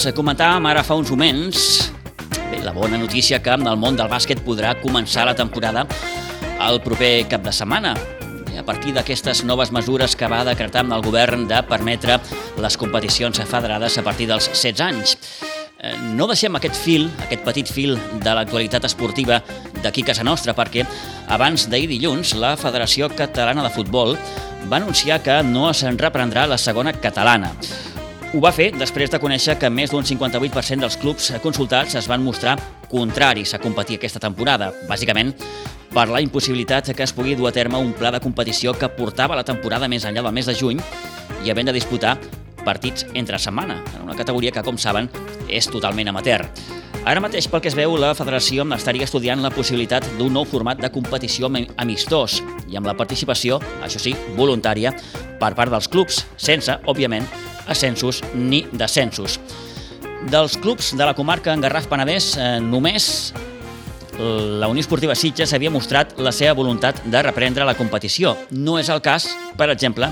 Els comentàvem ara fa uns moments bé, la bona notícia que el món del bàsquet podrà començar la temporada el proper cap de setmana a partir d'aquestes noves mesures que va decretar el govern de permetre les competicions federades a partir dels 16 anys. Eh, no deixem aquest fil, aquest petit fil de l'actualitat esportiva d'aquí casa nostra, perquè abans d'ahir dilluns la Federació Catalana de Futbol va anunciar que no se'n reprendrà la segona catalana. Ho va fer després de conèixer que més d'un 58% dels clubs consultats es van mostrar contraris a competir aquesta temporada, bàsicament per la impossibilitat que es pugui dur a terme un pla de competició que portava la temporada més enllà del mes de juny i havent de disputar partits entre setmana, en una categoria que, com saben, és totalment amateur. Ara mateix, pel que es veu, la federació estaria estudiant la possibilitat d'un nou format de competició amistós i amb la participació, això sí, voluntària, per part dels clubs, sense, òbviament, ascensos ni descensos. Dels clubs de la comarca en Garraf Penedès, eh, només la Unió Esportiva Sitges havia mostrat la seva voluntat de reprendre la competició. No és el cas, per exemple,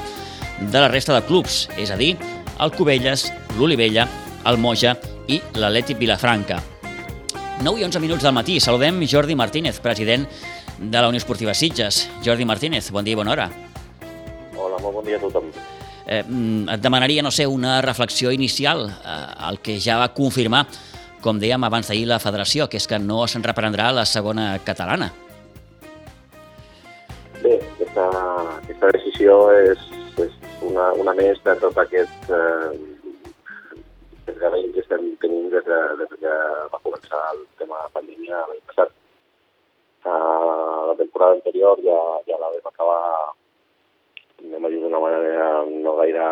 de la resta de clubs, és a dir, el Cubelles, l'Olivella, el Moja i l'Atleti Vilafranca. 9 i 11 minuts del matí. Saludem Jordi Martínez, president de la Unió Esportiva Sitges. Jordi Martínez, bon dia i bona hora. Hola, molt bon dia a tothom. Eh, mm, et demanaria, no sé, una reflexió inicial eh, al que ja va confirmar, com dèiem abans d'ahir, la federació, que és que no se'n reprendrà la segona catalana. Bé, aquesta, aquesta decisió és, és una, una més de tot aquest eh, que estem tenint des, de, des que va començar el tema pandèmia l'any passat. Uh, la temporada anterior ja, ja la vam acabar anem a dir d'una manera no gaire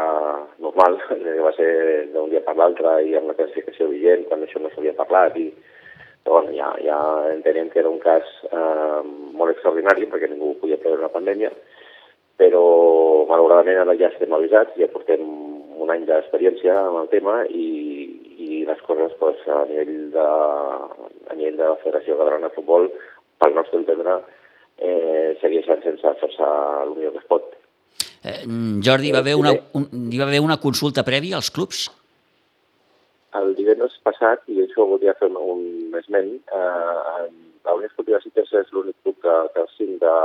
normal, va ser d'un dia per l'altre i amb la classificació vigent, quan això no s'havia parlat, i però, bueno, ja, ja entenem que era un cas eh, molt extraordinari perquè ningú podia preveure la pandèmia, però malauradament ara ja estem avisats, ja portem un any d'experiència amb el tema i, i les coses pues, a, nivell de, a nivell de la Federació Catalana de Futbol, pel nostre entendre, eh, segueixen sense fer-se el que es pot. Eh, Jordi, hi va, haver una, un, hi va haver una consulta prèvia als clubs? El divendres passat, i això volia fer un esment, eh, la Unió Esportiva Cites és l'únic club que, que el cinc de,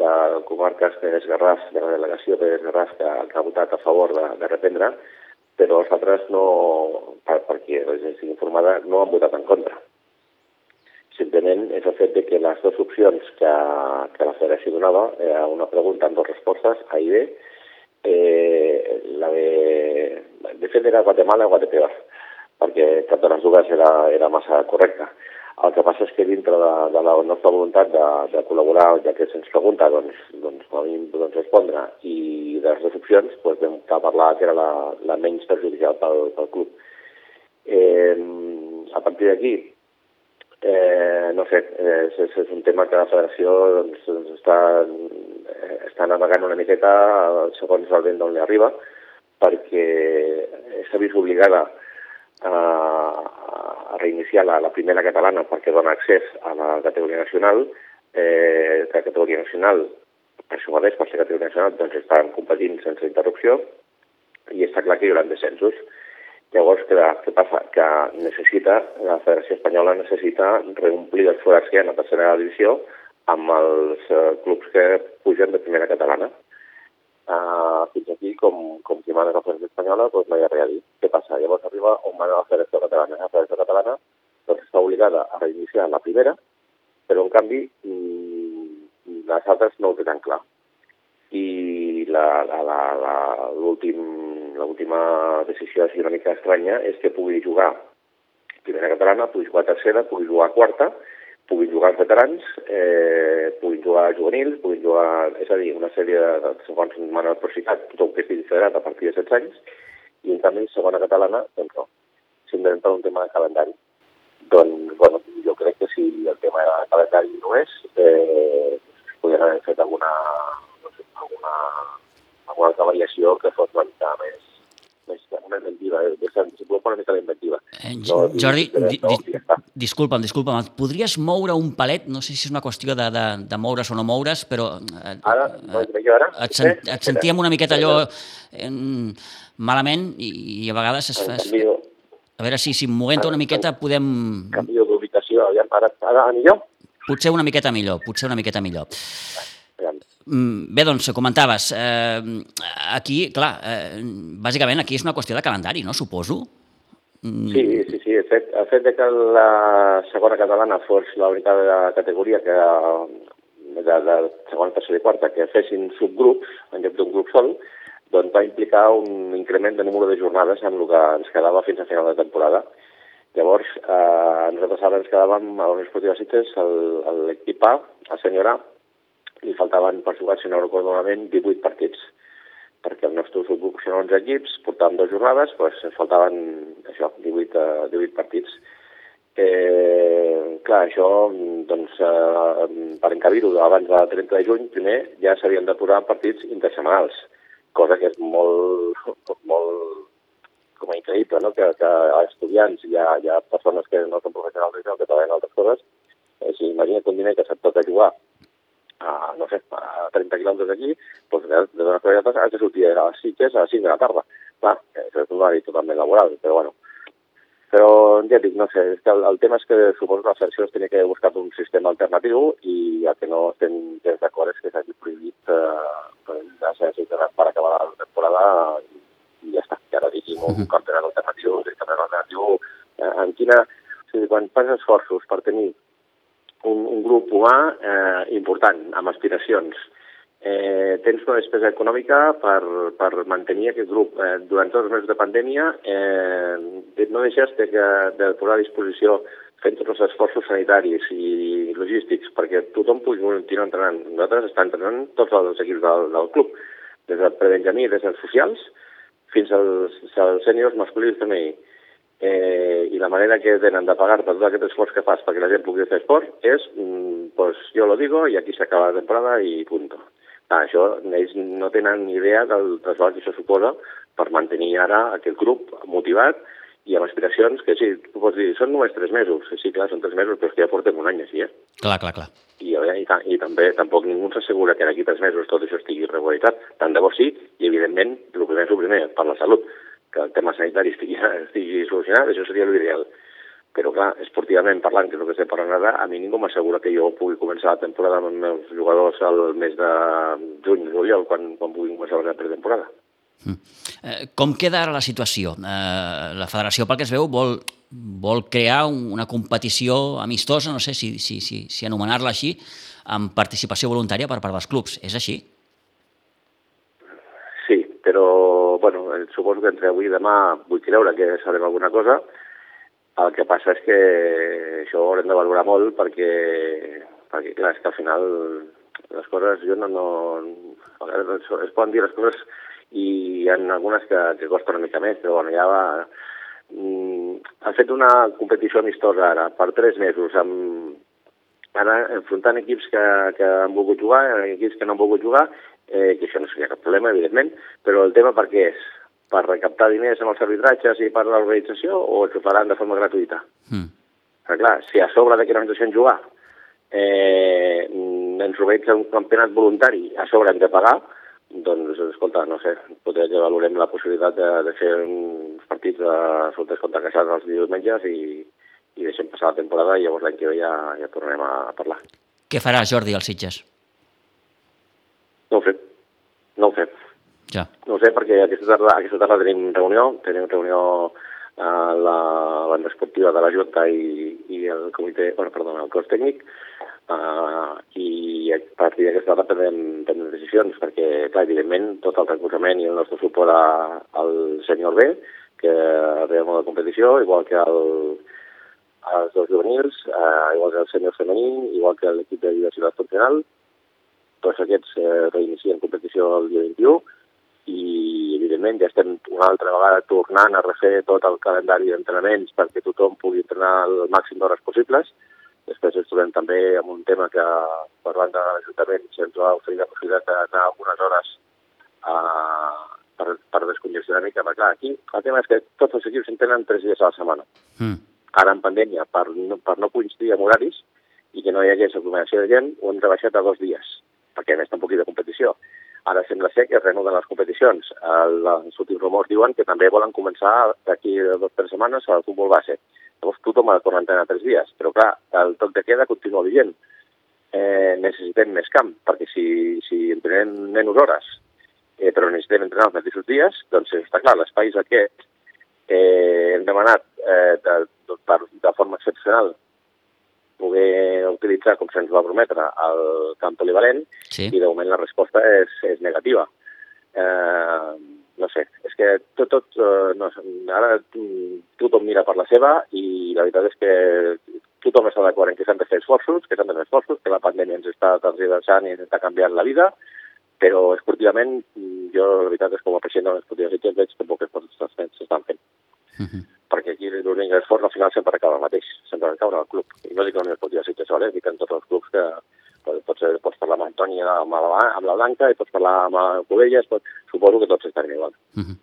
de comarques de Garraf, de la delegació de Garraf, que, que ha votat a favor de, de reprendre, però els altres no, per, perquè estic informada, no han votat en contra. Simplement és el fet de que les dues opcions que, que la federació donava, eh, una pregunta amb dues respostes, A i B, eh, la de, de fet era Guatemala o Guatepeor, perquè cap de les dues era, era massa correcta. El que passa és que dintre de, de la nostra voluntat de, de col·laborar, ja que se'ns pregunta, doncs, doncs a mínim doncs, respondre, i de les dues opcions doncs, vam parlar que era la, la menys perjudicial pel, pel club. Eh, a partir d'aquí, eh, no sé, eh, és, és un tema que la federació doncs, doncs està, eh, està navegant una miqueta segons el vent d'on li arriba, perquè s'ha vist obligada a, a reiniciar la, la primera catalana perquè dona accés a la categoria nacional, eh, la categoria nacional, per això mateix, per ser categoria nacional, doncs estan competint sense interrupció, i està clar que hi haurà descensos. Llavors, què, què passa? Que necessita, la Federació Espanyola necessita reomplir els forats que hi ha a la tercera divisió amb els uh, clubs que pugen de primera catalana. Uh, fins aquí, com, com qui mana la Federació Espanyola, doncs no hi ha res a dir. Què passa? Llavors arriba on mana la Federació Catalana. La Federació Catalana doncs, està obligada a reiniciar la primera, però en canvi mm, les altres no ho tenen clar. I l'últim l'última decisió així una mica estranya és que pugui jugar primera catalana, pugui jugar tercera, pugui jugar quarta, puguin jugar els veterans, eh, puguin jugar juvenils, puguin jugar, és a dir, una sèrie de, segons Manuel Procicat, tothom que estigui federat a partir de 16 anys, i en canvi, segona catalana, doncs no. Simplement per un tema de calendari. Doncs, bueno, jo crec que si el tema de calendari no és, eh, podrien haver fet alguna, no sé, alguna alguna altra variació que fos una mica més, més una inventiva, eh? desenvolupar una mica la inventiva. Eh, no, Jordi, no, di, di, disculpa'm, disculpa'm, et podries moure un palet? No sé si és una qüestió de, de, de moure's o no moure's, però... Eh, ara? No, jo ara? Et, sen, et sentíem una miqueta allò eh, malament i, i a vegades es fa... A veure si, si movent una miqueta podem... Canvio d'ubicació, ara, ara millor? Potser una miqueta millor, potser una miqueta millor. Mm, Bé, doncs, comentaves, eh, aquí, clar, eh, bàsicament aquí és una qüestió de calendari, no?, suposo. Mm, Sí, sí, sí. El fet, el fet de que la segona catalana fos l'única categoria que de, de segona, tercera i quarta que fessin subgrups en lloc d'un grup sol, doncs va implicar un increment de número de jornades amb el que ens quedava fins a final de temporada. Llavors, eh, nosaltres ara ens quedàvem a la Unió Esportiva el- l'equip A, el senyor A, li faltaven per jugar, si no recordo malament, 18 partits perquè el nostre subgrup són 11 equips, portàvem dues jornades, doncs faltaven això, 18, eh, 18 partits. Eh, clar, això, doncs, eh, per encabir-ho abans del 30 de juny, primer ja s'havien de partits intersetmanals, cosa que és molt, molt com a increïble, no? que, que estudiants, hi ha, hi ha persones que no són professionals que treballen altres coses, eh, si imagina't un diner que se't toca jugar a, no sé, a 30 quilòmetres d'aquí, doncs de, de dones comunitats has de sortir a les Sitges a les 5 de la tarda. Clar, eh, això és un horari totalment laboral, però bueno. Però ja dic, no sé, és que el, el tema és que suposo que la federació es tenia que buscat un sistema alternatiu i el que no estem gens d'acord és que s'hagi prohibit eh, s'hagi quedat per acabar la temporada i, i ja està. I ara diguin un campionat alternatiu, un campionat alternatiu, eh, en quina... O sigui, quan fas esforços per tenir un, un grup humà eh, important, amb aspiracions. Eh, tens una despesa econòmica per, per mantenir aquest grup. Eh, durant tots els mesos de pandèmia eh, no deixes de, que, de posar a disposició fent tots els esforços sanitaris i logístics perquè tothom pugui continuar entrenant. Nosaltres estem entrenant tots els equips del, del club, des del prebenjamí, des dels socials, fins als, als sèniors masculins femení eh, la manera que tenen de pagar per tot aquest esforç que fas perquè la gent pugui fer esport és, mm, pues yo lo digo i aquí s'acaba la temporada i punto. Ah, això, ells no tenen ni idea del trasbal que això suposa per mantenir ara aquest grup motivat i amb aspiracions que sí, tu pots dir, són només tres mesos. Sí, clar, són tres mesos, però és que ja portem un any així, eh? Clar, clar, clar. I, i, i també tampoc ningú s'assegura que d'aquí tres mesos tot això estigui regularitzat. Tant de bo sí, i evidentment, el primer és el primer, per la salut, que el tema sanitari estigui, estigui solucionat, això seria l'ideal. Però clar, esportivament parlant, que és el que estem parlant ara, a mi ningú m'assegura que jo pugui començar la temporada amb els meus jugadors al mes de juny, juliol, quan, quan pugui començar la pretemporada. Eh, com queda ara la situació? Eh, la federació, pel que es veu, vol, vol crear un- una competició amistosa, no sé si, si, si, si anomenar-la així, amb participació voluntària per part dels clubs. És així? Però, bueno, eh, suposo que entre avui i demà vull creure que sabrem alguna cosa. El que passa és que això ho haurem de valorar molt perquè, perquè clar, és que al final les coses, jo no, no, es poden dir les coses i hi ha algunes que, que costen una mica més, però bueno, ja va... Mm, ha fet una competició amistosa ara per tres mesos amb, ara enfrontant equips que, que han volgut jugar, equips que no han volgut jugar, eh, que això no seria cap problema, evidentment, però el tema per què és? Per recaptar diners amb els arbitratges i per l'organització o ho faran de forma gratuïta? Mm. Però clar, si a sobre de que no ens deixen jugar eh, ens organitza un campionat voluntari, a sobre hem de pagar, doncs, escolta, no sé, potser que valorem la possibilitat de, de fer uns partits de solters contra casats els diumenges i, i deixem passar la temporada i llavors l'any que ve ja, ja tornarem a parlar. Què farà Jordi als Sitges? No ho sé, no ho sé. Ja. No sé, perquè aquesta tarda, aquesta tarda tenim reunió, tenim reunió a la banda esportiva de la Junta i, i el comitè, bueno, perdona, el cos tècnic, uh, i a partir d'aquesta tarda prendrem, prendrem decisions, perquè, clar, evidentment, tot el recolzament i el nostre suport a, al senyor B, que arribem a la competició, igual que el, els dos juvenils, uh, igual que el senyor femení, igual que l'equip de diversitat funcional, tots aquests eh, reinicien competició el dia 21 i evidentment ja estem una altra vegada tornant a refer tot el calendari d'entrenaments perquè tothom pugui entrenar el màxim d'hores possibles. Després ens trobem també amb un tema que parlant de l'Ajuntament se'ns va oferir la possibilitat d'anar algunes hores a, per, per descongestionar una mica, perquè clar, aquí el tema és que tots els equips entrenen tres dies a la setmana. Mm. Ara en pandèmia, per no, per no coincidir amb horaris i que no hi hagués aglomeració de gent, ho hem rebaixat a dos dies, perquè a més tampoc hi ha competició. Ara sembla ser que es renuden les competicions. El, els últims rumors diuen que també volen començar d'aquí dues o tres setmanes el futbol base. Llavors tothom ha de quarantena tres dies, però clar, el toc de queda continua vigent. Eh, necessitem més camp, perquè si, si entrenem menys hores, eh, però necessitem entrenar els mateixos dies, doncs està clar, l'espai és aquest. Eh, hem demanat eh, de, de, de forma excepcional poder utilitzar, com se'ns va prometre, el camp polivalent, Sí. i de moment la resposta és, és negativa. Eh, no sé, és que tot, tot eh, no, ara tothom mira per la seva i la veritat és que tothom està d'acord en que s'han de fer esforços, que s'han de fer esforços, que la pandèmia ens està tergiversant i ens està canviant la vida, però esportivament jo la veritat és que com a president de l'Esportiva Sitges veig que poques coses s'estan fent Uh -huh. Aquí l'únic esforç al final sempre acaba mateix, sempre acaba el club. I no dic que la Unió Esportiva Sitges Soler, dic en tots els clubs que pots, pots, parlar amb Antoni amb la, amb la Blanca i pots parlar amb el Covelles, pots, suposo que tots estan igual. Uh -huh.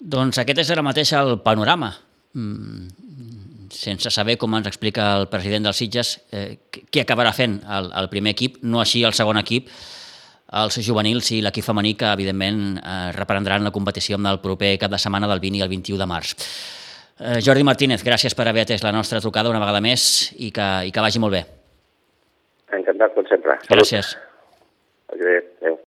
Doncs aquest és ara mateix el panorama. Mm, sense saber, com ens explica el president dels Sitges, eh, què acabarà fent el, el primer equip, no així el segon equip, els juvenils i l'equip femení que, evidentment, eh, reprendran la competició amb el proper cap de setmana del 20 i el 21 de març. Eh, Jordi Martínez, gràcies per haver atès la nostra trucada una vegada més i que, i que vagi molt bé. Encantat, com sempre. Gràcies. Adéu.